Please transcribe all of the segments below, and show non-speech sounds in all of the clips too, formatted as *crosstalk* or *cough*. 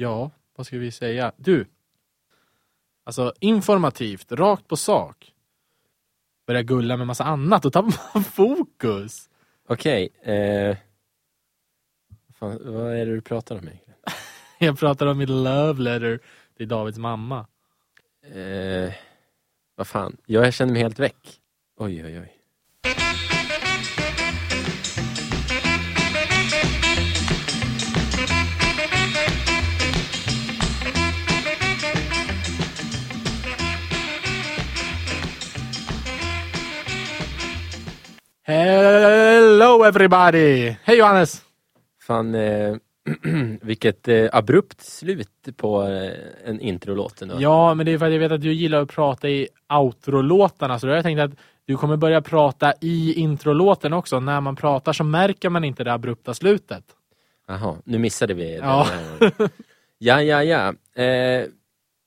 Ja, vad ska vi säga? Du. Alltså informativt, rakt på sak. Börja gulla med massa annat och tappa *laughs* fokus. Okej, eh... Fan, vad är det du pratar om egentligen? *laughs* Jag pratar om mitt love letter till Davids mamma. Eh... Vad fan, jag känner mig helt väck. Oj, oj, oj. Hello everybody! Hej Johannes! Fan, eh... *clears throat* vilket eh, abrupt slut på eh, en introlåt ändå. Ja, men det är för att jag vet att du gillar att prata i outro-låtarna, så då har jag tänkt att du kommer börja prata i introlåten också. När man pratar så märker man inte det abrupta slutet. Jaha, nu missade vi det. Ja. ja, ja, ja. Eh,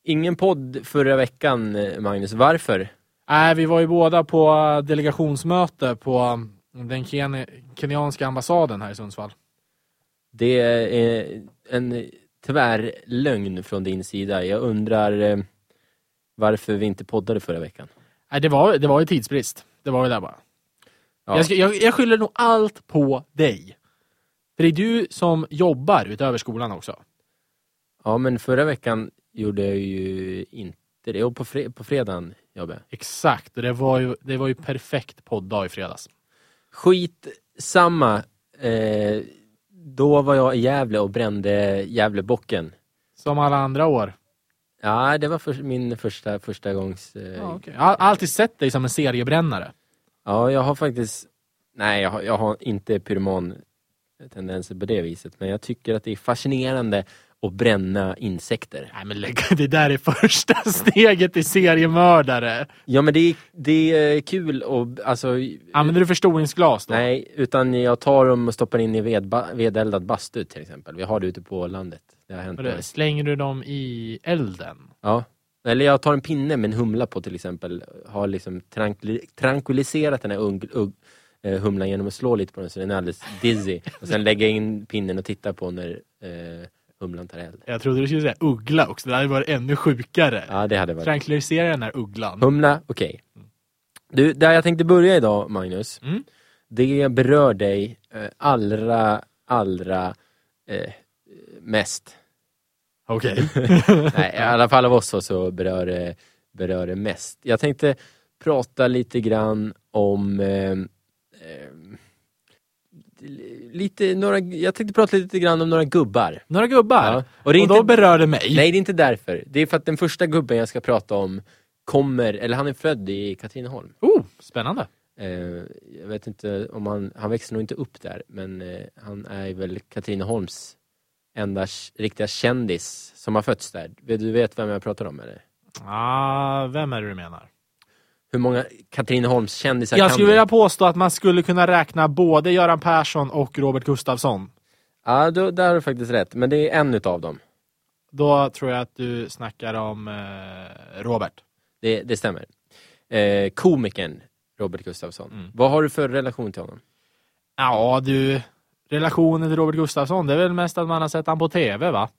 ingen podd förra veckan, eh, Magnus. Varför? Nej, vi var ju båda på delegationsmöte på den ken kenyanska ambassaden här i Sundsvall. Det är en tyvärr lögn från din sida. Jag undrar eh, varför vi inte poddade förra veckan. Nej, det var, det var ju tidsbrist. Det var ju där bara. Ja. Jag, ska, jag, jag skyller nog allt på dig. För det är du som jobbar utöver skolan också. Ja, men förra veckan gjorde jag ju inte det. Och på, fre på fredagen jobbade jag. Exakt, och det var ju, det var ju perfekt podddag i fredags. Skit samma. Eh, då var jag i Gävle och brände Gävlebocken. Som alla andra år. Ja, det var för, min första, första gångs... Eh, Ja, okay. Jag har alltid sett dig som en seriebrännare. Ja, jag har faktiskt... Nej, jag har, jag har inte pyroman tendenser på det viset. Men jag tycker att det är fascinerande att bränna insekter. Nej men lägg, *laughs* det där är första *laughs* steget till seriemördare. Ja, men det är, det är kul och alltså... Använder du förstoringsglas då? Nej, utan jag tar dem och stoppar in i vedba, vedeldad bastu till exempel. Vi har det ute på landet. Det har hänt mig. Slänger du dem i elden? Ja. Eller jag tar en pinne med en humla på till exempel. Har liksom tranquiliserat den här ung, ung, eh, humlan genom att slå lite på den så den är alldeles dizzy. Och sen lägga in pinnen och titta på när eh, humlan tar eld. Jag trodde du skulle säga uggla också, det hade varit ännu sjukare. Ja, det hade varit. Tranquillisera den här ugglan. Humla, okej. Du, där jag tänkte börja idag, Magnus. Mm. Det berör dig eh, allra, allra eh, mest. Okej. *laughs* Nej, i alla fall av oss så, så berör, det, berör det mest. Jag tänkte prata lite grann om eh, eh, lite, några, jag tänkte prata lite grann om några gubbar. Några gubbar? Ja. Och, Och det är då inte- berör det mig? Nej, det är inte därför. Det är för att den första gubben jag ska prata om kommer, eller han är född i Katrineholm. Oh, spännande. Eh, jag vet inte om han, han växer nog inte upp där, men eh, han är väl Katrineholms enda riktiga kändis som har fötts där. Du vet vem jag pratar om eller? Ah, vem är det du menar? Hur många Katrineholms kändisar Jag kan skulle vilja påstå att man skulle kunna räkna både Göran Persson och Robert Gustafsson. Ja, då, där har du faktiskt rätt, men det är en utav dem. Då tror jag att du snackar om eh, Robert. Det, det stämmer. Eh, komikern Robert Gustafsson. Mm. Vad har du för relation till honom? Ja du, relationen till Robert Gustafsson, det är väl mest att man har sett han på TV va?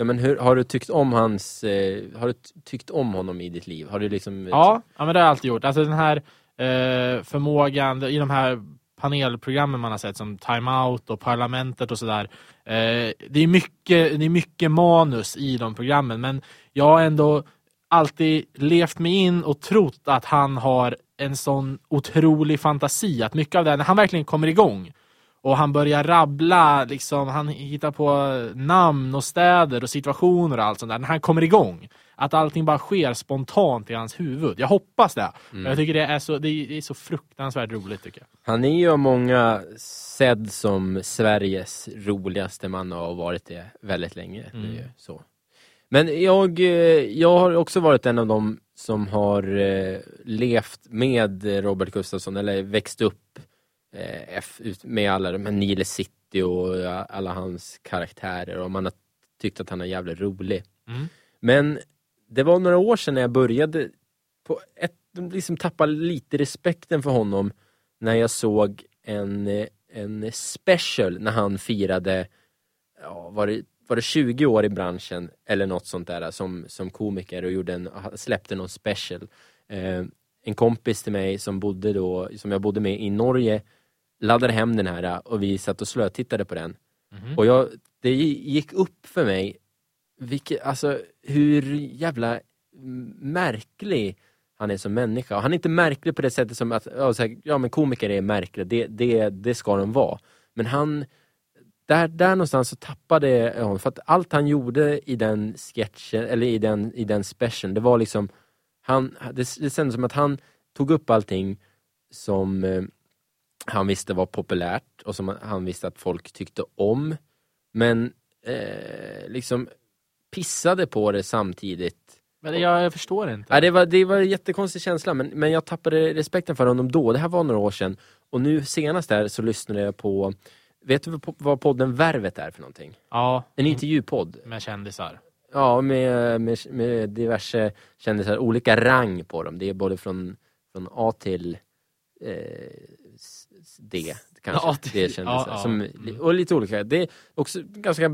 Ja, men hur, har du tyckt om hans, eh, har du tyckt om honom i ditt liv? Har du liksom... Ja, ja men det har jag alltid gjort. Alltså den här eh, förmågan i de här panelprogrammen man har sett som Time Out och Parlamentet och sådär. Eh, det, är mycket, det är mycket manus i de programmen men jag har ändå alltid levt mig in och trott att han har en sån otrolig fantasi. Att mycket av det, när han verkligen kommer igång och han börjar rabbla, liksom, han hittar på namn och städer och situationer och allt sånt där. När han kommer igång, att allting bara sker spontant i hans huvud. Jag hoppas det. Mm. Jag tycker det är, så, det är det så fruktansvärt roligt tycker jag. Han är ju av många sedd som Sveriges roligaste man och har varit det väldigt länge. Det Mm. ju så. Men jag, eh, jag har också varit en av dem som har eh, levt med Robert Gustafsson, eller växt upp med alla de här Nile City och alla hans karaktärer och man har tyckt att han är jävligt rolig. Mm. Men det var några år sedan när jag började på ett, liksom tappa lite respekten för honom när jag såg en, eh, en special när han firade, ja, var det var det 20 år i branschen eller något sånt där som, som komiker och gjorde en, släppte någon special. Eh, en kompis till mig som bodde då, som jag bodde med i Norge laddade hem den här och vi satt och slötittade på den. Mhm. Och jag, det gick upp för mig vilket, alltså, hur jävla märklig han är som människa. Och han är inte märklig på det sättet som att ja, här, ja men komiker är märkliga, det, det, det ska de vara. Men han, där, där någonstans så tappade jag honom. För att allt han gjorde i den sketchen, eller i den, i den specialen, det var liksom, han, det, det kändes som att han tog upp allting som eh, han visste var populärt och som han visste att folk tyckte om. Men eh, liksom pissade på det samtidigt. Men jag, jag förstår inte. Ja, det, var, det var en jättekonstig känsla men, men jag tappade respekten för honom då. Det här var några år sedan. Och nu senast där så lyssnade jag på Vet du vad- vad podden Värvet är för någonting? Ja, En intervjupodd. med kändisar. Ja, med, med, med diverse kändisar, olika rang på dem. Det är både från, från A till eh, s- s- D, kanske. A till- det är kändisar. ja, ja. Som, Mm. och lite olika. Det är också ganska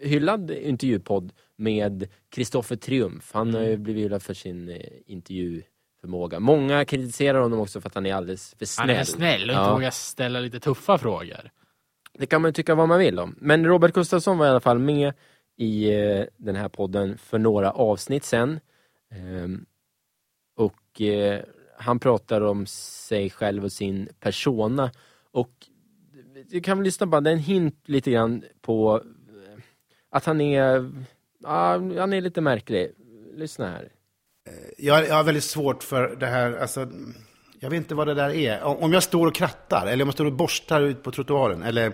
hyllad intervjupodd med Kristoffer Triumf. Han har ju Mm. blivit hyllad för sin eh, intervjuförmåga. Många kritiserar honom också för att han är alldeles för snäll. Han är snäll och inte Ja. vågar ställa lite tuffa frågor. Det kan man tycka vad man vill om. Men Robert Gustafsson var i alla fall med i eh, den här podden för några avsnitt sen. Ehm, och eh, han pratar om sig själv och sin persona. Och du kan väl lyssna bara, det är en hint lite grann på eh, att han är, ja, han är lite märklig. Lyssna här. Eh, jag, jag har väldigt svårt för det här, alltså, jag vet inte vad det där är. Om jag står och krattar, eller om jag står och borstar ut på trottoaren, eller,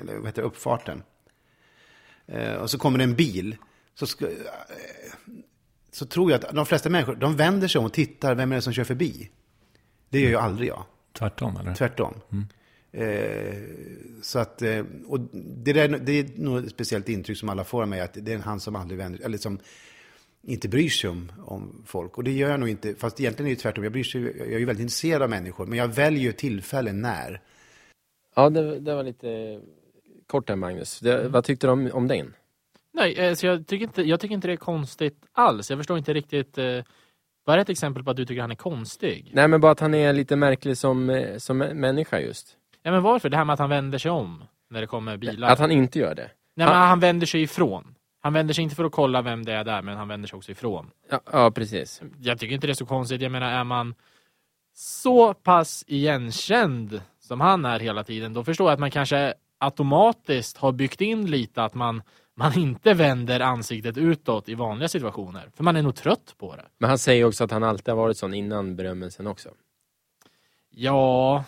eller vad heter det, uppfarten. Eh, och så kommer det en bil, så, ska, så tror jag att de flesta människor, de vänder sig om och tittar, vem är det som kör förbi? Det gör ju aldrig jag. Tvärtom eller? Tvärtom. Eh, så att, eh, och det, där, det är nog ett speciellt intryck som alla får av mig, att det är han som aldrig vänder eller som inte bryr sig om, om folk. Och det gör jag nog inte, fast egentligen är det tvärtom. Jag, bryr sig, jag är ju väldigt intresserad av människor, men jag väljer tillfällen när. Ja, det, det var lite kort där Magnus. Det, vad tyckte du om, om den? Nej, eh, så jag, tycker inte, jag tycker inte det är konstigt alls. Jag förstår inte riktigt. Eh, vad är ett exempel på att du tycker han är konstig? Nej men bara att han är lite märklig som, eh, som människa just. Ja, men varför? Det här med att han vänder sig om när det kommer bilar. Att han inte gör det. Nej, men han vänder sig ifrån. Han vänder sig inte för att kolla vem det är där, men han vänder sig också ifrån. Ja, ja precis. Jag tycker inte det är så konstigt. Jag menar, är man så pass igenkänd som han är hela tiden, då förstår jag att man kanske automatiskt har byggt in lite att man, man inte vänder ansiktet utåt i vanliga situationer. För man är nog trött på det. Men han säger också att han alltid har varit sån innan berömmelsen också. Ja,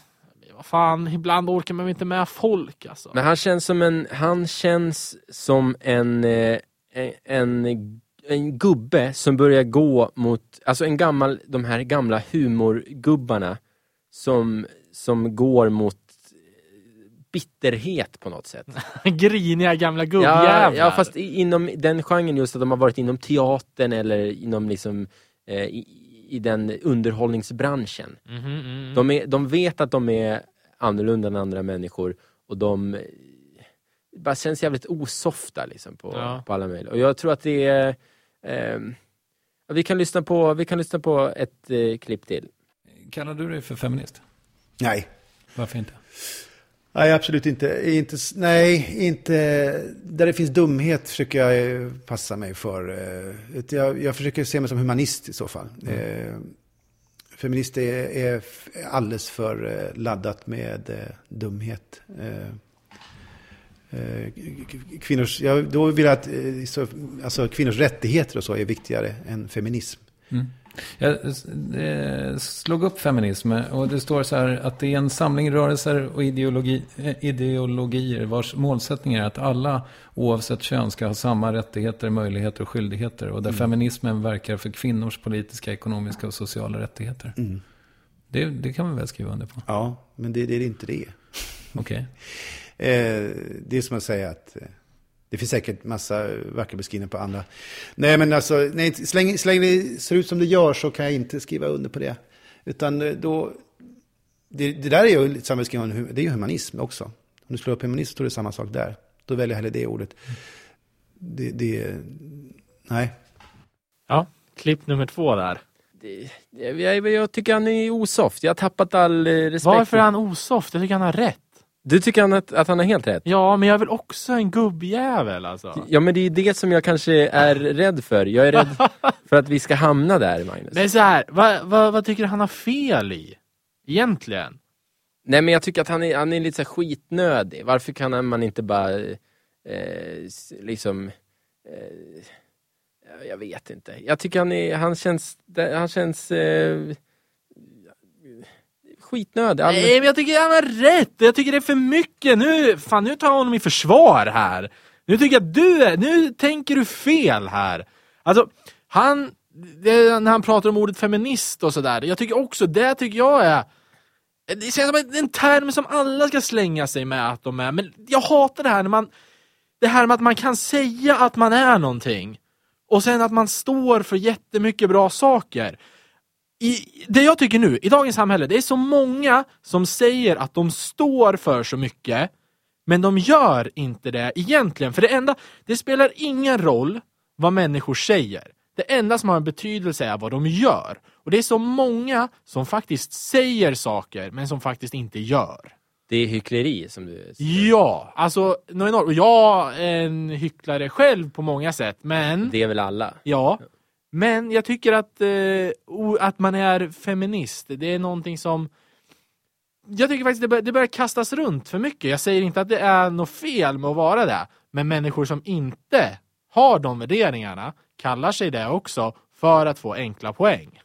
vad fan, ibland orkar man inte med folk alltså. Men han känns som en, han känns som en, eh, en, en gubbe som börjar gå mot, alltså en gammal, de här gamla humorgubbarna som, som går mot bitterhet på något sätt. *laughs* Griniga gamla Ja, gubbjävlar. ja, fast i- inom den genren just att de har varit inom teatern eller inom liksom eh, i, i den underhållningsbranschen. Mhm, mm. De, är, de vet att de är annorlunda än andra människor och de eh, bara känns jävligt osofta liksom på, Ja. på alla möjliga. Och jag tror att det är ehm, vi, kan lyssna på, vi kan lyssna på ett eh, klipp till. Kallar du dig för feminist? Nej. Varför inte? Nej, absolut inte. inte. Nej, inte. Där det finns dumhet försöker jag eh, passa mig för. eh, Jag, jag försöker se mig som humanist i så fall. Eh, feminist är, är alldeles för laddat med dumhet. Kvinnors, jag, då vill jag att så, alltså, kvinnors rättigheter och så är viktigare än feminism. Jag slog upp feminism och det står så här att det är en samling rörelser och ideologi, eh, ideologier vars målsättning är att alla oavsett kön ska ha samma rättigheter, möjligheter och skyldigheter. Och där feminismen verkar för kvinnors politiska, ekonomiska och sociala rättigheter. Det, det kan vi väl skriva under på? Ja, men det, det är inte det. Okej. *laughs* Eh, det är som att säga att eh, det finns säkert massa vackra beskrivningar på andra. Nej, men alltså, nej, så, länge, så länge det ser ut som det gör så kan jag inte skriva under på det. Utan eh, då, det, det där är ju hu- det är ju humanism också. Om du slår upp humanism så står det samma sak där. Då väljer jag hellre det ordet. det, det, nej. Ja, klipp nummer två där. Det, jag, jag tycker han är osoft. Jag har tappat all eh, respekt. Varför är han osoft? Jag tycker han har rätt. Du tycker han att, att han har helt rätt? Ja, men jag är väl också en gubbjävel alltså. Ja, men det är det som jag kanske är rädd för. Jag är rädd *laughs* för att vi ska hamna där, Magnus. Är så här, vad, vad, vad tycker du han har fel i? Egentligen? Nej, men jag tycker att han är, han är lite så skitnödig. Varför kan man inte bara eh, liksom... Eh, jag vet inte. Jag tycker han, är, han känns... Han känns eh, skitnödig. Nej, men jag tycker han har rätt. Jag tycker det är för mycket. Nu, fan, nu tar jag honom i försvar här. Nu tycker jag att du är, nu tänker du fel här. Alltså, han, det, när han pratar om ordet feminist och sådär. Jag tycker också, det tycker jag är det känns som en term som alla ska slänga sig med att de är, men jag hatar det här när man Det här med att man kan säga att man är någonting och sen att man står för jättemycket bra saker. I, det jag tycker nu, i dagens samhälle, det är så många som säger att de står för så mycket, men de gör inte det egentligen. För det enda, det spelar ingen roll vad människor säger. Det enda som har en betydelse är vad de gör. Och det är så många som faktiskt säger saker, men som faktiskt inte gör. Det är hyckleri som du säger. Ja, alltså, något enormt. Och jag är en hycklare själv på många sätt, men... Det är väl alla? Ja, men jag tycker att, eh, att man är feminist, det är någonting som jag tycker faktiskt det bör, det börjar kastas runt för mycket. Jag säger inte att det är något fel med att vara det, men människor som inte har de värderingarna kallar sig det också för att få enkla poäng.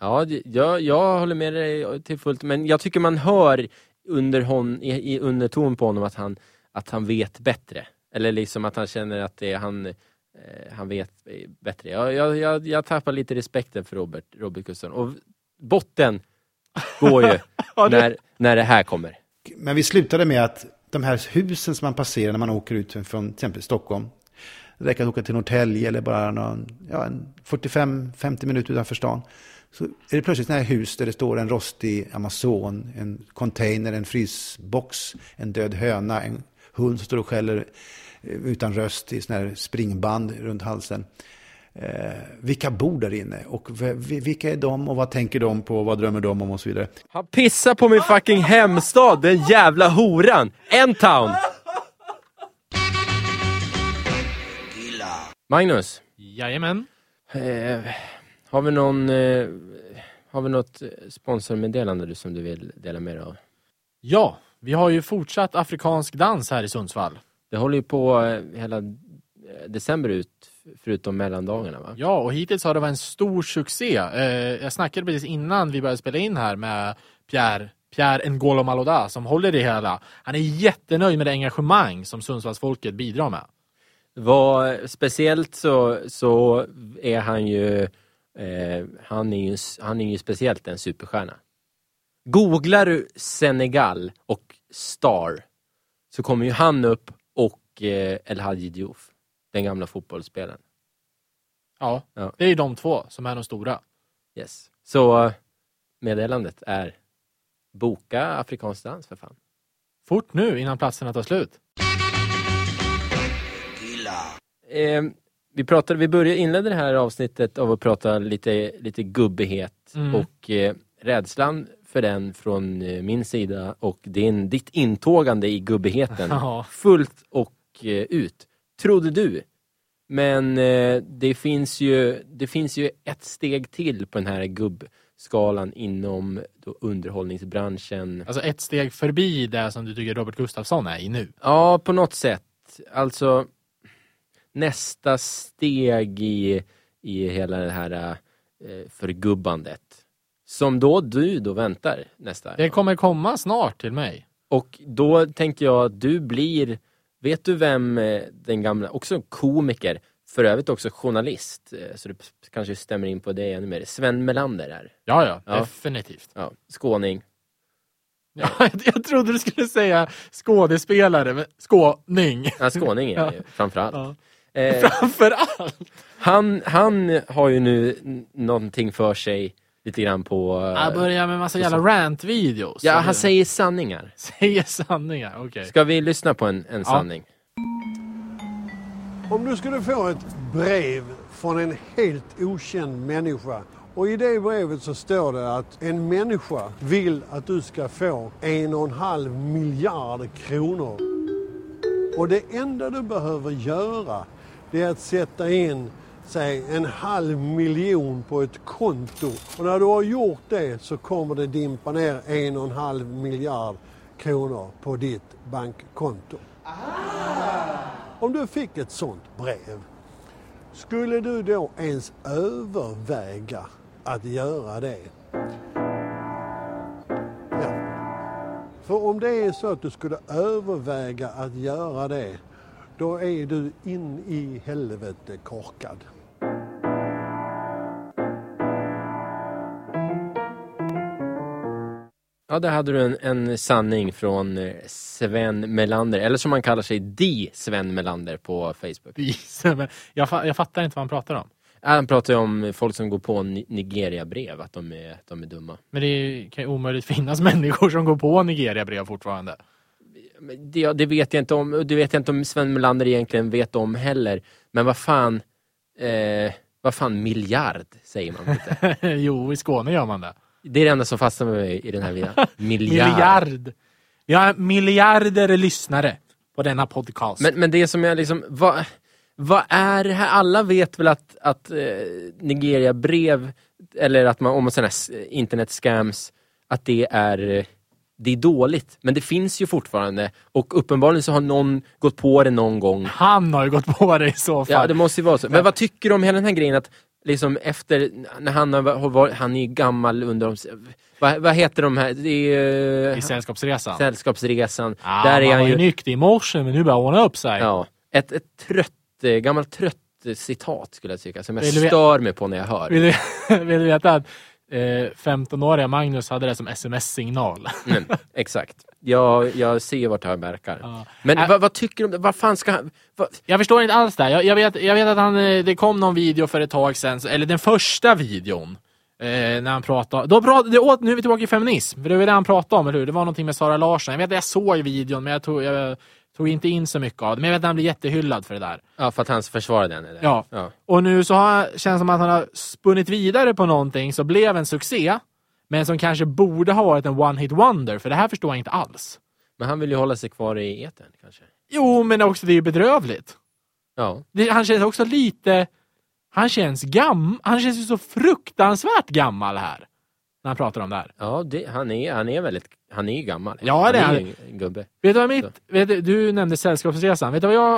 Ja, jag, jag håller med dig till fullt, men jag tycker man hör under, hon, i, i underton på honom att han, att han vet bättre. Eller liksom att han känner att det är han, han vet bättre. Jag, jag, jag, jag tappar lite respekten för Robert, Robert Gustafsson. Och botten går ju *laughs* Ja, det- när, när det här kommer. Men vi slutade med att de här husen som man passerar när man åker ut från till exempel Stockholm. Det räcker att åka till Norrtälje eller bara någon, ja, en 45-50 minuter utanför stan. Så är det plötsligt sådana här hus där det står en rostig Amazon, en container, en frysbox, en död höna, en hund som står och skäller eh, utan röst i sådana här springband runt halsen. Eh, vilka bor där inne och vilka är de och vad tänker de på, vad drömmer de om och så vidare. Han pissar på min fucking hemstad, den jävla horan! En town! Magnus, Jajamän. eh, har vi någon eh, har vi något eh, sponsormeddelande du som du vill dela med dig av? Ja, vi har ju fortsatt afrikansk dans här i Sundsvall. Det håller ju på eh, hela eh, december ut, förutom mellandagarna va? Ja, och hittills har det varit en stor succé. Eh, jag snackade precis innan vi började spela in här med Pierre, Pierre N'Golo Maloda som håller det hela. Han är jättenöjd med det engagemang som Sundsvallsfolket bidrar med. Vad, speciellt så, så är han ju, eh, han, är ju han är ju speciellt en superstjärna. Googlar du Senegal och Star så kommer ju han upp El Hadji Diouf, den gamla fotbollsspelaren. Ja, Ja. det är ju de två som är de stora. Yes. Så eh, meddelandet är boka afrikansk dans för fan. Fort nu innan platserna tar slut. Eh, vi, pratade, vi började inledde det här avsnittet av att prata lite, lite gubbighet Mm. och eh, rädslan för den från eh, min sida och din, ditt intågande i gubbigheten *laughs* Ja. fullt och eh, ut. Trodde du. Men eh, det, finns ju, det finns ju ett steg till på den här gubbskalan inom underhållningsbranschen. Alltså ett steg förbi det som du tycker Robert Gustafsson är i nu. Ja, på något sätt. Alltså nästa steg i, i hela det här eh, förgubbandet. Som då du då väntar nästa. Det kommer komma snart till mig. Och då tänker jag att du blir, vet du vem eh, den gamla, också komiker, för övrigt också journalist, eh, så det kanske stämmer in på det ännu mer. Sven Melander är. Ja, ja, Ja. definitivt. Ja, skåning. Ja, *laughs* jag trodde du skulle säga skådespelare, men skåning. Ja, skåning är *laughs* Ja. ju, framförallt. Ja. Eh, Framför allt. Han, han har ju nu någonting för sig lite grann på... eh, Jag börjar med massa jävla rant-videos. ja, han säger sanningar. *laughs* säger sanningar, okej. Ska vi lyssna på en, en sanning? Om du skulle få ett brev från en helt okänd människa och i det brevet så står det att en människa vill att du ska få en och en halv miljard kronor. Och det enda du behöver göra det är att sätta in säg en halv miljon på ett konto. Och när du har gjort det så kommer det dimpa ner en och en halv miljard kronor på ditt bankkonto. Om du fick ett sånt brev, skulle du då ens överväga att göra det? Ja. För om det är så att du skulle överväga att göra det, då är du in i helvete korkad. Ja, där hade du en, en sanning från eh, Sven Melander, eller som han kallar sig, Di Sven Melander på Facebook. *laughs* Jag, fa- jag fattar inte vad han pratar om. Han pratar ju om folk som går på Ni- Nigeria-brev, att de är, de är dumma. Men det kan ju omöjligt *laughs* finnas människor som går på Nigeria-brev fortfarande. Det, det vet jag inte om, det vet jag inte om Sven Melander egentligen vet om heller. Men vad fan, eh, vad fan miljard säger man inte. *laughs* jo, i Skåne gör man det. Det är det enda som fastnar med mig i den här videon. *laughs* Miljard. Miljard. Vi har miljarder lyssnare på denna podcast. Men, men det som jag liksom, vad, vad är det här? Alla vet väl att, att eh, Nigeria-brev, eller att man, om man sådana här internet-scams, att det är, eh, det är dåligt. Men det finns ju fortfarande och uppenbarligen så har någon gått på det någon gång. Han har ju gått på det i så fall. Ja, det måste ju vara så. Men vad tycker du om hela den här grejen att liksom efter, när han har varit, han är ju gammal under de, vad, vad heter de här, det är I uh, Sällskapsresan. Sällskapsresan. Ja, Där är han ju ju, nykter i morse men nu börjar ordna upp sig. ja, ett, ett trött, eh, gammalt trött citat skulle jag tycka, som jag Vill stör mig på när jag hör. Vill, du, *laughs* vill du veta att eh, 15-åriga Magnus hade det som sms-signal? Mm, exakt. Jag, jag ser vart det här verkar. Ja. Men Ä- vad, vad tycker du om Vad fan ska han... Vad, Jag förstår inte alls det. Jag, jag, vet, jag vet att han, eh, det kom någon video för ett tag sedan, eller den första videon. Eh, när han pratade, då pratade, åt, nu är vi tillbaka i feminism, för det var det han pratade om, eller hur? Det var någonting med Sara Larsson. Jag vet att jag såg videon, men jag tog, jag tog inte in så mycket av det. Men jag vet att han blev jättehyllad för det där. ja, för att han försvarade? Eller? Ja. ja. Och nu så har, känns det som att han har spunnit vidare på någonting som blev en succé, men som kanske borde ha varit en one-hit wonder, för det här förstår jag inte alls. Men han vill ju hålla sig kvar i etern kanske? Jo, men också det är ju bedrövligt. Ja. Det, han känns också lite... Han känns gam, Han känns ju så fruktansvärt gammal här. När han pratar om det här. Ja, det, han, är, han är väldigt... Han är ju gammal. Ja, det är han. han. ju en gubbe. Vet du vad mitt... Vet du, du nämnde Sällskapsresan. Vet du vad jag...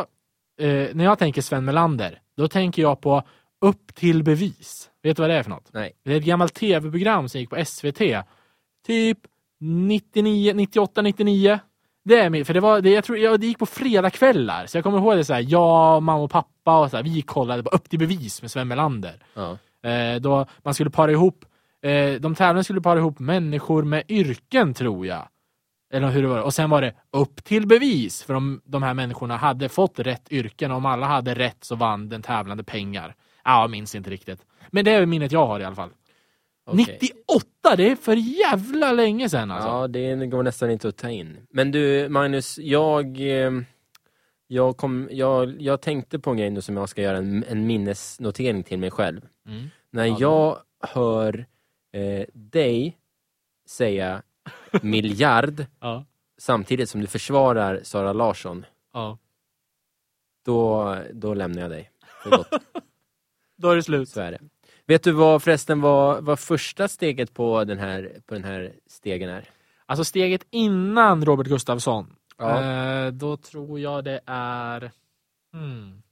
Eh, när jag tänker Sven Melander, då tänker jag på Upp till bevis. Vet du vad det är för något? Nej. Det är ett gammalt tv-program som gick på SVT. Typ 99, 98, 99. Det är min, för det var, det, jag tror, jag, det gick på fredagskvällar. Så jag kommer ihåg det så här, jag, mamma och pappa och så här, vi kollade på Upp till bevis med Sven Melander. Ja. Eh, då man skulle para ihop, eh, de tävlande skulle para ihop människor med yrken tror jag. Eller hur det var. Och sen var det upp till bevis. För de, de här människorna hade fått rätt yrken. och Om alla hade rätt så vann den tävlande pengar. Ja, jag minns inte riktigt. Men det är minnet jag har i alla fall. Okej. 98, det är för jävla länge sedan alltså. Ja, det går nästan inte att ta in. Men du, Magnus, jag... eh, Jag, kom, jag, jag tänkte på en grej nu som jag ska göra en, en minnesnotering till mig själv. Mm. När Ja, jag hör eh, dig säga *laughs* miljard Ja. samtidigt som du försvarar Sara Larsson, ja. då, då lämnar jag dig. För gott. *laughs* Då är det slut. Så är det. Vet du vad förresten var, var första steget på den här, på den här stegen är? Alltså steget innan Robert Gustafsson. Ja. Eh, då tror jag det är... Hmm.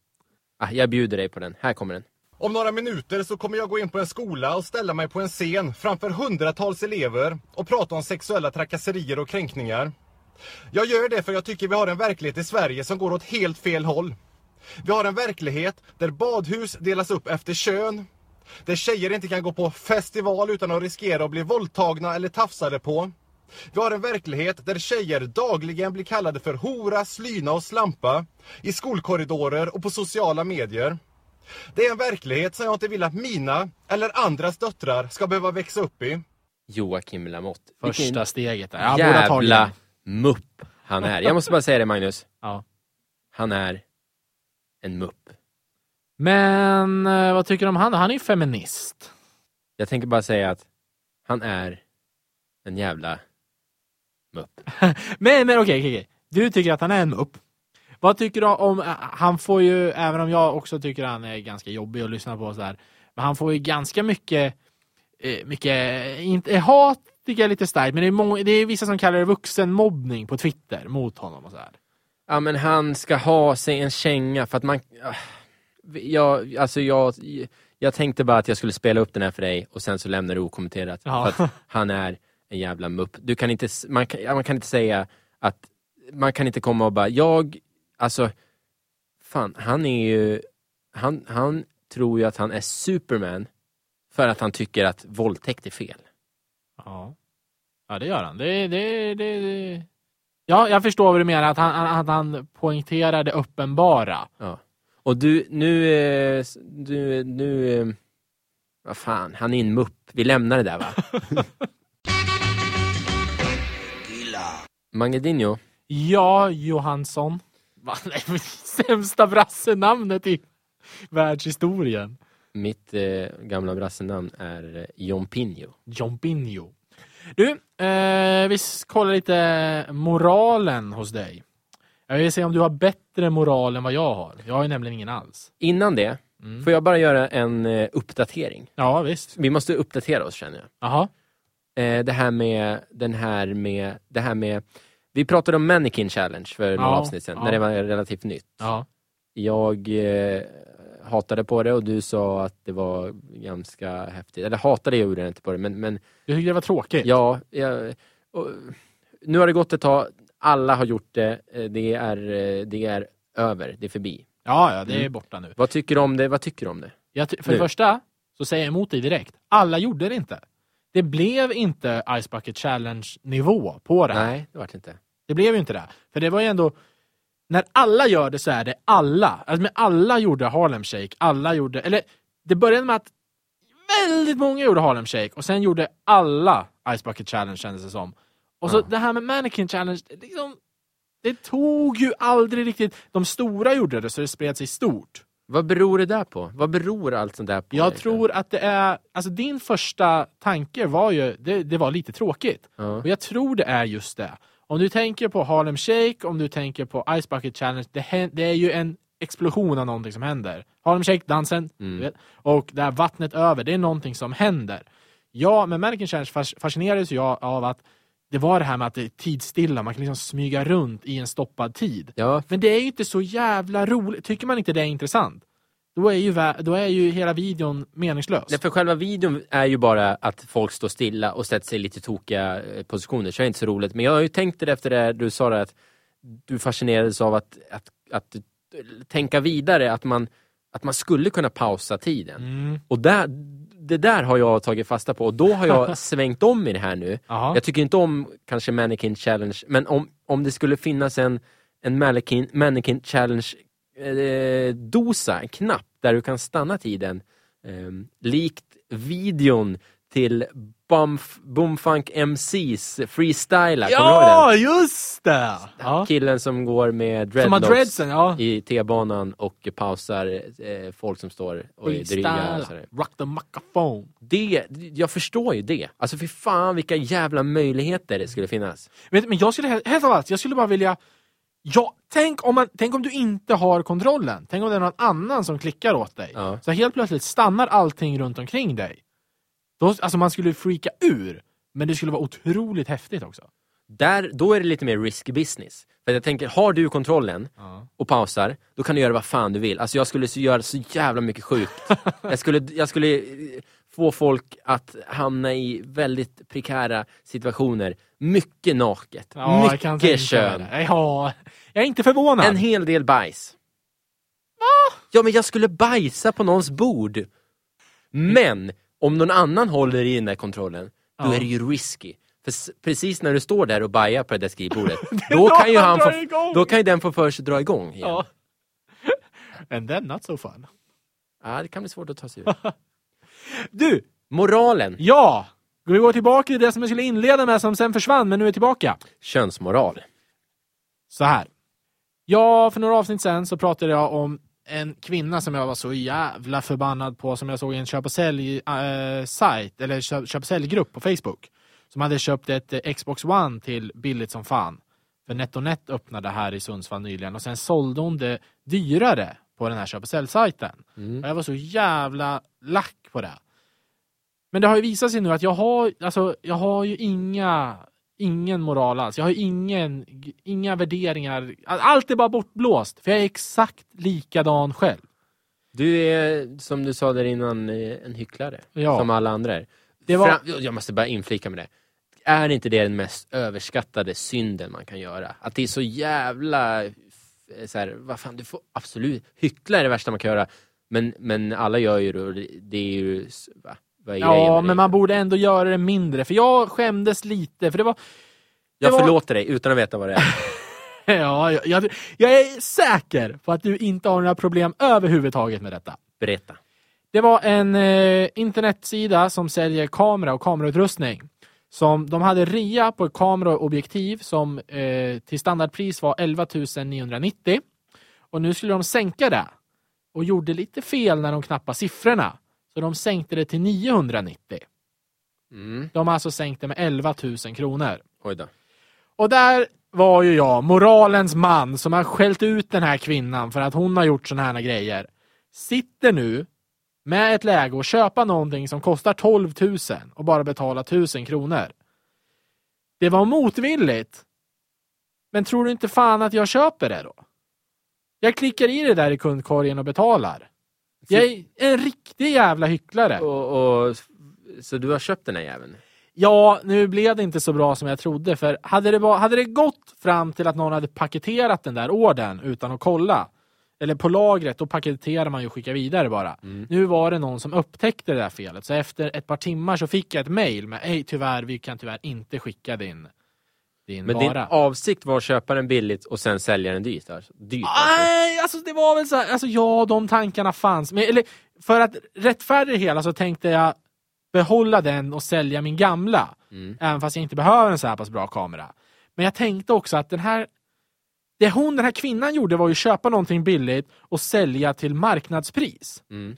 Ah, jag bjuder dig på den. Här kommer den. Om några minuter så kommer jag gå in på en skola och ställa mig på en scen framför hundratals elever och prata om sexuella trakasserier och kränkningar. Jag gör det för jag tycker vi har en verklighet i Sverige som går åt helt fel håll. Vi har en verklighet där badhus delas upp efter kön, där tjejer inte kan gå på festival utan att riskera att bli våldtagna eller tafsade på. Vi har en verklighet där tjejer dagligen blir kallade för hora, slyna och slampa i skolkorridorer och på sociala medier. Det är en verklighet som jag inte vill att mina eller andras döttrar ska behöva växa upp i. Joakim Lamotte. Första steget där. Jävla mupp han är. Jag måste bara säga det Magnus. *laughs* Ja. Han är en mupp. Men eh, vad tycker du om han? Han är ju feminist. Jag tänker bara säga att han är en jävla mupp. *laughs* Men, men okej, okej, okej. Du tycker att han är en mupp. Vad tycker du om, eh, han får ju, även om jag också tycker han är ganska jobbig att lyssna på så där, men han får ju ganska mycket, eh, mycket, inte, hat tycker jag är lite starkt, men det är, många, det är vissa som kallar det vuxenmobbning på Twitter mot honom och så här. Ja men han ska ha sig en känga för att man... Jag, alltså jag, jag tänkte bara att jag skulle spela upp den här för dig och sen så lämnar du okommenterat. Ja. För att han är en jävla mupp. Du kan inte, man, kan, ja, man kan inte säga att... Man kan inte komma och bara, jag... Alltså... Fan, han är ju... Han, han tror ju att han är Superman för att han tycker att våldtäkt är fel. Ja, ja det gör han. Det, det, det, det. Ja, jag förstår vad du menar, att han, att han poängterar det uppenbara. Och du, nu... eh, Du, nu... eh, Vad fan, han är en mupp. Vi lämnar det där va? *laughs* Magedinho, Ja, Johansson. Va? *laughs* Nej, Sämsta brassenamnet i världshistorien. mitt eh, gamla brassenamn är eh, John Pinho. John Binjo. Du, eh, vi kollar lite moralen hos dig. Jag vill se om du har bättre moral än vad jag har. Jag har ju nämligen ingen alls. Innan det, Mm. får jag bara göra en eh, uppdatering? Ja, visst. Vi måste uppdatera oss känner jag. Jaha. Eh, det här med, den här med, det här med, vi pratade om Mannequin Challenge för några Ja, avsnitt sedan, ja. när det var relativt nytt. Ja. Jag eh, hatade på det och du sa att det var ganska häftigt. Eller hatade jag gjorde jag inte på det, men, men Jag tyckte det var tråkigt. ja. Jag, och, nu har det gått ett tag, alla har gjort det, eh, det är, eh, det är över, det är förbi. ja, ja, det är Mm. borta nu. Vad tycker du om det? Vad tycker du om det? Jag för det första så säger jag emot dig direkt. Alla gjorde det inte. Det blev inte Ice Bucket Challenge nivå på det här. Nej, det vart inte. Det blev ju inte det. För det var ju ändå, när alla gör det så är det alla. Alltså, men alla gjorde Harlem Shake, alla gjorde, eller det började med att väldigt många gjorde Harlem Shake och sen gjorde alla Ice Bucket Challenge kändes det som. Och så Ja. det här med Mannequin Challenge, det, liksom, det tog ju aldrig riktigt, de stora gjorde det så det spred sig stort. Vad beror det där på? Vad beror allt sånt där på? Jag egentligen? tror att det är, alltså din första tanke var ju, det, det var lite tråkigt. Ja. Och jag tror det är just det. Om du tänker på Harlem Shake, om du tänker på Ice Bucket Challenge, det, det är ju en explosion av någonting som händer. Harlem Shake-dansen, Mm. och det här vattnet över, det är någonting som händer. Ja, med Mannequin Challenge fas- fascinerades jag av att det var det här med att det är tidsstilla, man kan liksom smyga runt i en stoppad tid. Ja, Men det är ju inte så jävla roligt. Tycker man inte det är intressant, då är ju, då är ju hela videon meningslös. Nej, för själva videon är ju bara att folk står stilla och sätter sig i lite tokiga eh, positioner, så det är inte så roligt. Men jag har ju tänkt det efter det du sa det att du fascinerades av att, att, att tänka vidare, att man, att man skulle kunna pausa tiden. Mm. Och där, det där har jag tagit fasta på och då har jag *laughs* svängt om i det här nu. Jaha. Jag tycker inte om kanske Mannequin Challenge, men om, om det skulle finnas en, en Mannequin, Mannequin Challenge eh, dosa, en knapp där du kan stanna tiden, eh, likt videon till Bumf, Boomfunk MCs freestyla, Ja, just det! Ja. Killen som går med dreadlocks dreadsen, ja. i T-banan och pausar eh, folk som står och är dryga. rock the microphone. Det, jag förstår ju det. Alltså för fan vilka jävla möjligheter det skulle finnas. Du, men jag skulle helt helt ärligt, jag skulle bara vilja Ja, tänk om, man, tänk om du inte har kontrollen. Tänk om det är någon annan som klickar åt dig. Ja. Så helt plötsligt stannar allting runt omkring dig. Då, alltså man skulle freaka ur. Men det skulle vara otroligt häftigt också. Där, då är det lite mer risky business. För jag tänker, har du kontrollen och pausar, då kan du göra vad fan du vill. Alltså jag skulle så göra så jävla mycket sjukt. *laughs* jag, skulle, jag skulle eh, få folk att hamna i väldigt prekära situationer. Mycket naket, Ja, jag kan tänka mig mycket kön, det. Ja, jag är inte förvånad. en hel del bajs. Ja men jag skulle bajsa på någons bord. Men om någon annan håller i den där kontrollen, då Ja. är det ju risky. För precis när du står där och bajar på det där skrivbordet, *laughs* då då kan ju han få, då kan ju den få för sig att dra igång igen. Ja. Ja. *laughs* And then not so fun. det kan bli svårt att ta sig ur. *laughs* Du, Moralen, ja! Vi går tillbaka till det som jag skulle inleda med som sen försvann, men nu är tillbaka. könsmoral. Så här. Ja, för några avsnitt sen så pratade jag om en kvinna som jag var så jävla förbannad på som jag såg i en köp och sälj eh, sajt eller köp, köp och säljgrupp på Facebook. Som hade köpt ett eh, Xbox One till billigt som fan. För NetOnNet öppnade här i Sundsvall nyligen och sen sålde hon det dyrare på den här köp och säljsajten. Mm. Och jag var så jävla lack på det. Men det har ju visat sig nu att jag har, alltså, jag har ju inga, ingen moral alls. Jag har ingen, inga värderingar. Allt är bara bortblåst. För jag är exakt likadan själv. Du är, som du sa där innan, eh, en hycklare. Ja. Som alla andra är. Det var- Fram, jag måste bara inflika med det. Är inte det den mest överskattade synden man kan göra? Att det är så jävla... eh, Så här, vad fan, du får absolut... Hyckla är det värsta man kan göra. Men, men alla gör ju det, det är ju... Va? Ja, men man borde ändå göra det mindre. För jag skämdes lite. För det var... Jag det var- förlåter dig utan att veta vad det är. *laughs* Ja, jag, jag, jag är säker på att du inte har några problem överhuvudtaget med detta. Berätta. Det var en eh, internetsida som säljer kamera och kamerautrustning. Som, de hade rea på ett kameraobjektiv som eh, till standardpris var 11 990. Och nu skulle de sänka det. Och gjorde lite fel när de knappade siffrorna. Så de sänkte det till 990. Mm. De har alltså sänkt det med 11 000 kronor. Oj då. Och där var ju jag, moralens man, som har skällt ut den här kvinnan för att hon har gjort såna här grejer. Sitter nu med ett läge att köpa någonting som kostar 12 000 och bara betala 1000 kronor. Det var motvilligt. Men tror du inte fan att jag köper det då? Jag klickar i det där i kundkorgen och betalar. Jag är en riktig jävla hycklare. Och, och, så du har köpt den här jäveln? Ja, nu blev det inte så bra som jag trodde. För hade det, bara, hade det gått fram till att någon hade paketerat den där orden utan att kolla, eller på lagret, då paketerar man ju och skickar vidare bara. Mm. Nu var det någon som upptäckte det där felet. Så efter ett par timmar så fick jag ett mail med Hej tyvärr, vi kan tyvärr inte skicka din, din Men din vara. avsikt var att köpa den billigt och sen sälja den dyrt? Alltså. dyrt alltså. Nej, alltså det var väl så här, alltså ja, de tankarna fanns. Men, eller, för att rättfärdiga det hela så tänkte jag behålla den och sälja min gamla. Mm. Även fast jag inte behöver en så här pass bra kamera. Men jag tänkte också att den här det hon, den här kvinnan gjorde var ju köpa någonting billigt och sälja till marknadspris. Mm.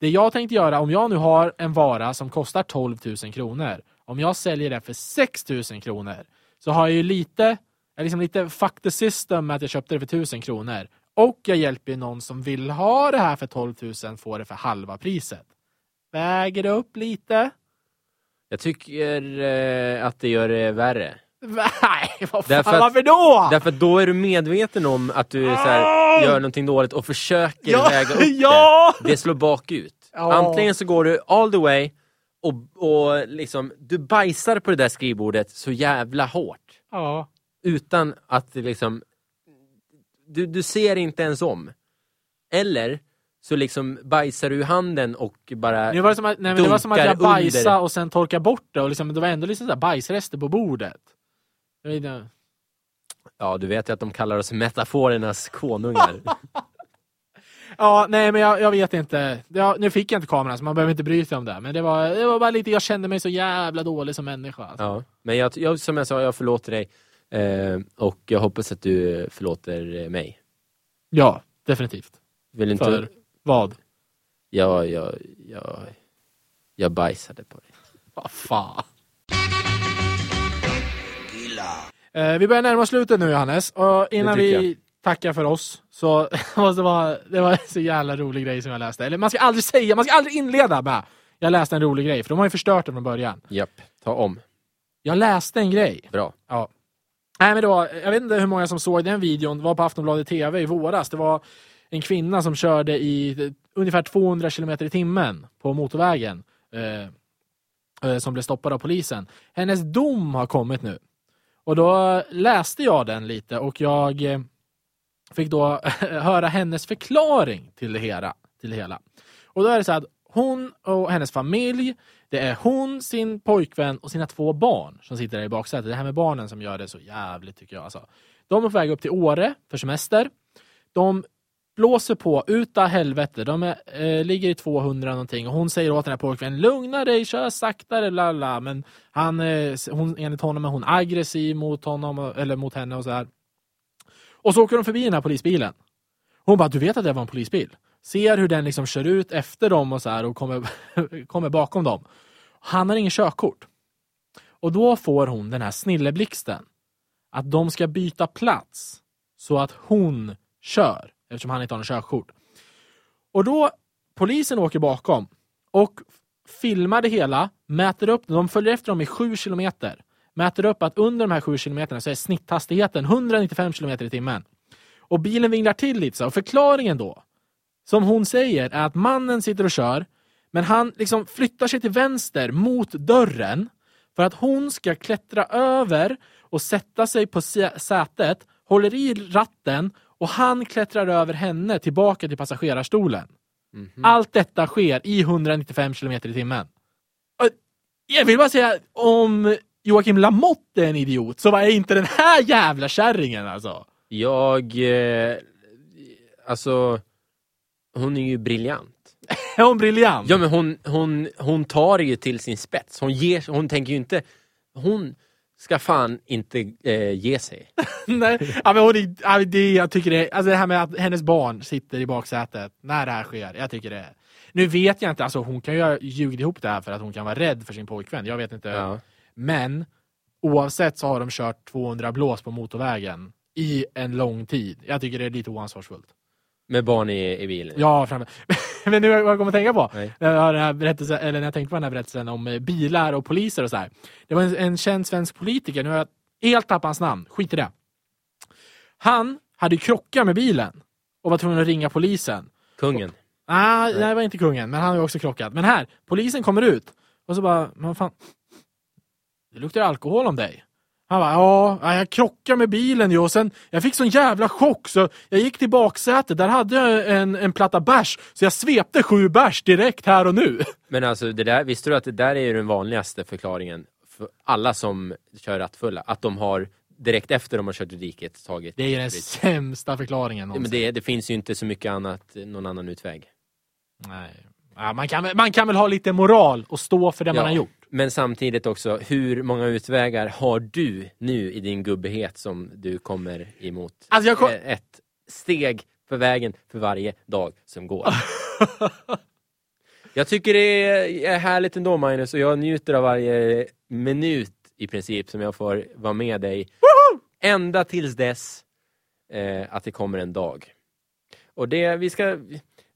Det jag tänkte göra, om jag nu har en vara som kostar 12 000 kronor, om jag säljer den för 6 000 kronor, så har jag ju lite, jag liksom lite fuck the system med att jag köpte det för 1000 kronor. Och jag hjälper ju någon som vill ha det här för 12 000 få det för halva priset. Väger det upp lite? Jag tycker eh, att det gör det värre. *laughs* Nej, vad fan, Därför att- varför då? Därför att då är du medveten om att du så här, gör någonting dåligt och försöker Ja, väga upp *laughs* ja! det. Det slår bakut. Ja. Antingen så går du all the way och, och liksom, du bajsar på det där skrivbordet så jävla hårt. Ja. Utan att det liksom... Du, du ser inte ens om. Eller så liksom bajsar du i handen och bara... Det var som att, nej, men det var som att jag Dunkar under. bajsade och sen torkade bort det och liksom, det var ändå liksom så bajsrester på bordet. Ja, du vet ju att de kallar oss metaforernas konungar. *laughs* Ja, nej men jag, jag vet inte. Ja, nu fick jag inte kameran så man behöver inte bry sig om det. Men det var, det var bara lite, jag kände mig så jävla dålig som människa. Alltså. ja. Men jag, jag, som jag sa, jag förlåter dig. Eh, och jag hoppas att du förlåter mig. Ja, definitivt. Vill inte... För vad? Jag, jag, jag, jag bajsade på dig. Vad fan. Eh, vi börjar närma oss slutet nu Johannes. Och innan vi tackar för oss så *laughs* det vara, det var en så jävla rolig grej som jag läste. Eller man ska aldrig säga, man ska aldrig inleda med jag läste en rolig grej, för de har ju förstört det från början. Japp, ta om. Jag läste en grej. Bra. Ja. Nej, men det var, jag vet inte hur många som såg den videon. Det var på Aftonbladet TV i våras. Det var en kvinna som körde i eh, ungefär 200 kilometer i timmen på motorvägen. Eh, eh, som blev stoppad av polisen. Hennes dom har kommit nu. Och då läste jag den lite och jag eh, fick då *laughs* höra hennes förklaring till det hela. Till det hela. Och då är det så att hon och hennes familj, det är hon, sin pojkvän och sina två barn som sitter där i baksätet. Det här med barnen som gör det så jävligt tycker jag. Alltså. De är på väg upp till Åre för semester. De blåser på utav helvete. De är, eh, ligger i 200 någonting och hon säger åt den här pojkvännen lugna dig, kör saktare, lalla. Men han, eh, hon, enligt honom är hon aggressiv mot honom eller mot henne och så här. Och så åker de förbi den här polisbilen. Hon bara, du vet att det var en polisbil? Ser hur den liksom kör ut efter dem och så här och kommer, *laughs* kommer bakom dem. Han har ingen körkort. Och då får hon den här snilleblixten. Att de ska byta plats så att hon kör eftersom han inte har något körkort. Och då, polisen åker bakom och filmar det hela, mäter upp, de följer efter dem i sju kilometer. Mäter upp att under de här sju kilometerna så är snitthastigheten 195 kilometer i timmen. Och bilen vinglar till lite så. Och förklaringen då, som hon säger, är att mannen sitter och kör, men han liksom flyttar sig till vänster mot dörren för att hon ska klättra över och sätta sig på sä- sätet, håller i ratten och han klättrar över henne tillbaka till passagerarstolen. Allt detta sker i 195 kilometer i timmen. Jag vill bara säga, om Joakim Lamotte är en idiot så var inte den här jävla kärringen alltså. Jag... Eh, alltså... Hon är ju briljant. *laughs* Är hon briljant? Ja men hon, hon, hon tar det ju till sin spets. Hon, ger, hon tänker ju inte... Hon ska fan inte eh, ge sig. *laughs* Nej, ja, men hon är, det, jag tycker det, alltså det här med att hennes barn sitter i baksätet när det här sker, jag tycker det. Nu vet jag inte, alltså hon kan ju ha ljugit ihop det här för att hon kan vara rädd för sin pojkvän, jag vet inte. Ja. Men oavsett så har de kört 200 blås på motorvägen i en lång tid. Jag tycker det är lite oansvarsfullt. Med barn i, i bilen. Ja, framme. *laughs* men nu vad jag kommer att tänka på, Nej. när jag, har den här berättelsen, eller när jag tänkte på den här berättelsen om eh, bilar och poliser och så här. Det var en, en känd svensk politiker, nu har jag helt tappat hans namn, skit i det. Han hade krockat med bilen och var tvungen att ringa polisen. Kungen. Ah, nej, det var inte kungen, men han har också krockat. Men här, polisen kommer ut och så bara, men vad fan, det luktar alkohol om dig. Han bara, ja, ja, jag krockade med bilen ju och sen, jag fick sån jävla chock så jag gick till baksätet, där hade jag en, en platta bärs, så jag svepte sju bärs direkt här och nu. Men alltså, det där, visste du att det där är ju den vanligaste förklaringen för alla som kör rattfulla? Att de har direkt efter de har kört i diket tagit Det är den sprit. sämsta förklaringen någonsin. men det, det finns ju inte så mycket annat, någon annan utväg. Nej. Ja, man, kan, man kan väl ha lite moral och stå för det man Ja. har gjort. Men samtidigt också, hur många utvägar har du nu i din gubbighet som du kommer emot? Alltså, kom- Eh, Ett steg för vägen för varje dag som går. *laughs* jag tycker det är härligt ändå Magnus och jag njuter av varje minut i princip som jag får vara med dig. Ända tills dess eh, att det kommer en dag. Och det, vi ska,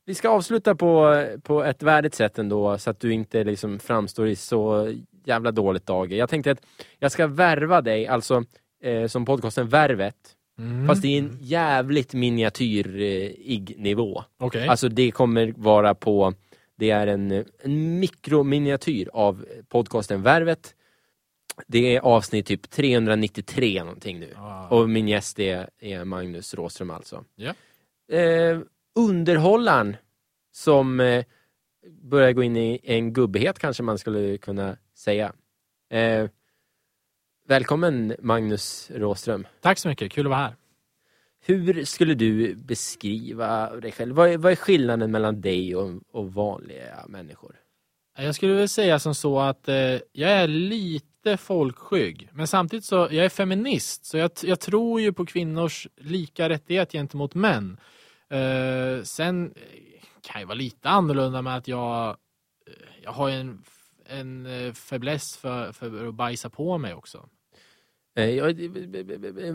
vi ska avsluta på, på ett värdigt sätt ändå så att du inte liksom framstår i så jävla dåligt dager. Jag tänkte att jag ska värva dig, alltså eh, som podcasten Värvet, Mm. fast i en jävligt miniatyrig nivå. Okej. Alltså det kommer vara på, det är en, en mikrominiatyr av podcasten Värvet. Det är avsnitt typ 393 någonting nu. Ah. Och min gäst är, är Magnus Råström alltså. Ja. Eh, underhållaren som eh, börjar gå in i en gubbighet kanske man skulle kunna säga. Eh, välkommen Magnus Råström. Tack så mycket, kul att vara här. Hur skulle du beskriva dig själv? Vad är, vad är skillnaden mellan dig och, och vanliga människor? Jag skulle väl säga som så att eh, jag är lite folkskygg. Men samtidigt så, jag är feminist. Så jag, jag tror ju på kvinnors lika rättighet gentemot män. Eh, sen eh, kan jag vara lite annorlunda med att jag, eh, jag har ju en, en fäbless för, för att bajsa på mig också.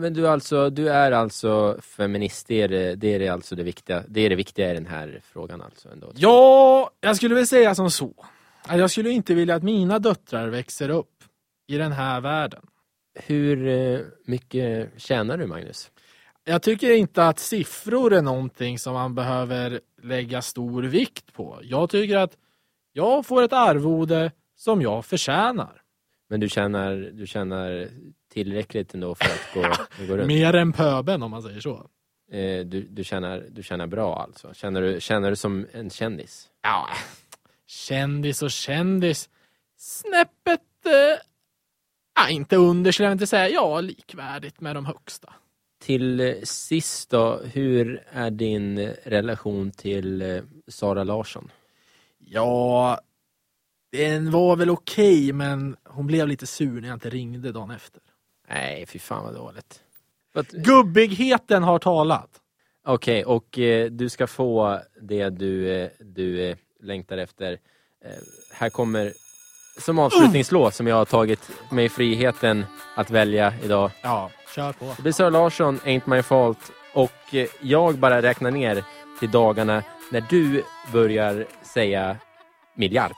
Men du, alltså, du är alltså feminist, det är det, det är alltså det viktiga, det är det viktiga i den här frågan alltså? Ändå. Ja, jag skulle väl säga som så. Jag skulle inte vilja att mina döttrar växer upp i den här världen. Hur mycket tjänar du Magnus? Jag tycker inte att siffror är någonting som man behöver lägga stor vikt på. Jag tycker att jag får ett arvode som jag förtjänar. Men du tjänar, du tjänar tillräckligt ändå för att gå, *laughs* gå runt? Mer än pöben om man säger så. Eh, du, du, tjänar, du tjänar bra alltså? Känner du, känner du som en kändis? Ja, kändis och kändis. Snäppet, eh, inte under skulle jag inte säga. Ja, likvärdigt med de högsta. Till sist då, hur är din relation till eh, Sara Larsson? Ja, den var väl okej, men hon blev lite sur när jag inte ringde dagen efter. Nej, fy fan vad dåligt. Vad- Gubbigheten har talat. Okej, och eh, du ska få det du, eh, du eh, längtar efter. Eh, här kommer som avslutningslåt som jag har tagit mig friheten att välja idag. Ja, kör på. Det blir Sara Larsson, Ain't My Fault. Och eh, jag bara räknar ner till dagarna när du börjar säga miljard.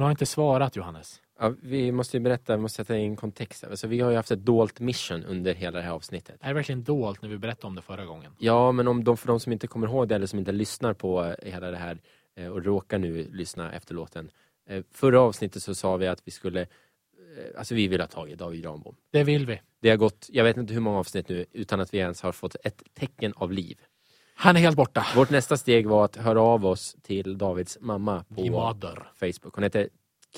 Hon har inte svarat Johannes. Ja, vi måste ju berätta, vi måste sätta in kontext. Alltså, vi har ju haft ett dolt mission under hela det här avsnittet. Är det verkligen dolt när vi berättade om det förra gången? Ja, men om de, för de som inte kommer ihåg det eller som inte lyssnar på eh, hela det här eh, och råkar nu lyssna efter låten. Eh, Förra avsnittet så sa vi att vi skulle, alltså vi vill ha tag i David Granbom. Det vill vi. Det har gått, jag vet inte hur många avsnitt nu, utan att vi ens har fått ett tecken av liv. Han är helt borta. Vårt nästa steg var att höra av oss till Davids mamma på. Facebook. Hon heter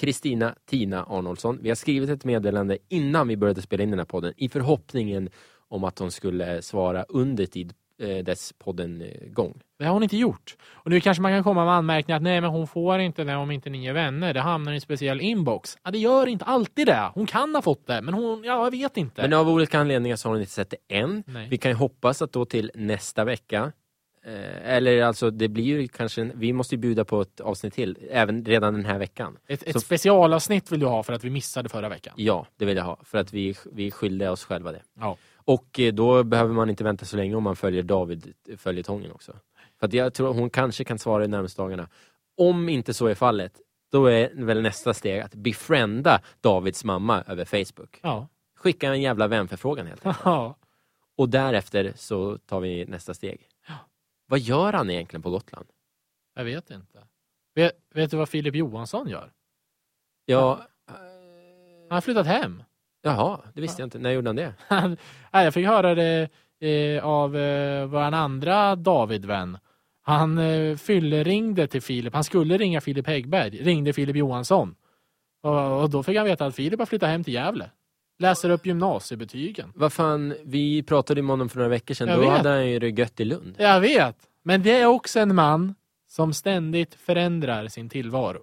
Kristina Tina Arnoldsson. Vi har skrivit ett meddelande innan vi började spela in den här podden i förhoppningen om att hon skulle svara under tid eh, dess podden eh, gång. Det har hon inte gjort. Och nu kanske man kan komma med anmärkningar att nej, men hon får inte det om inte ni är vänner. Det hamnar i en speciell inbox. Ja, det gör inte alltid det. Hon kan ha fått det, men hon, ja, jag vet inte. Men av olika anledningar så har hon inte sett det än. Nej. Vi kan ju hoppas att då till nästa vecka eh, eller alltså det blir ju kanske, en, vi måste ju bjuda på ett avsnitt till, även redan den här veckan. Ett, ett Så- specialavsnitt vill du ha för att vi missade förra veckan. Ja, det vill jag ha, för att vi, vi skyllde oss själva det. Ja. Och eh, då behöver man inte vänta så länge om man följer David följetongen också. För att jag tror hon kanske kan svara i närmaste dagarna. Om inte så är fallet, då är väl nästa steg att befrienda Davids mamma över Facebook. Ja. Skicka en jävla vänförfrågan helt enkelt. *laughs* ja. Och därefter så tar vi nästa steg. Vad gör han egentligen på Gotland? Jag vet inte. Vet, vet du vad Filip Johansson gör? Ja, Han har flyttat hem. jaha, det visste jag inte. När gjorde han det? *laughs* Han- Nej, jag fick höra det eh, av eh, vår andra David-vän. Han eh, ringde till Filip. Han skulle ringa Filip Häggberg. Ringde Filip Johansson. Och, och då fick han veta att Filip har flyttat hem till Gävle. Läser upp gymnasiebetygen. Vad fan, vi pratade med honom för några veckor sedan. Jag Då vet. hade han ju det gött i Lund. Jag vet. Men det är också en man som ständigt förändrar sin tillvaro.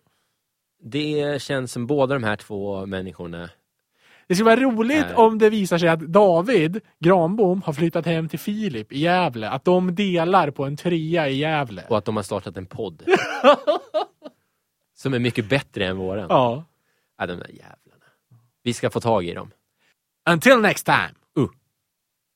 Det känns som båda de här två människorna. Det skulle vara roligt Nej. om det visar sig att David Granbom har flyttat hem till Filip i Gävle. Att de delar på en trea i Gävle. Och att de har startat en podd. *laughs* som är mycket bättre än våran. Ja. Ja, de där jävlarna. Vi ska få tag i dem. Until next time.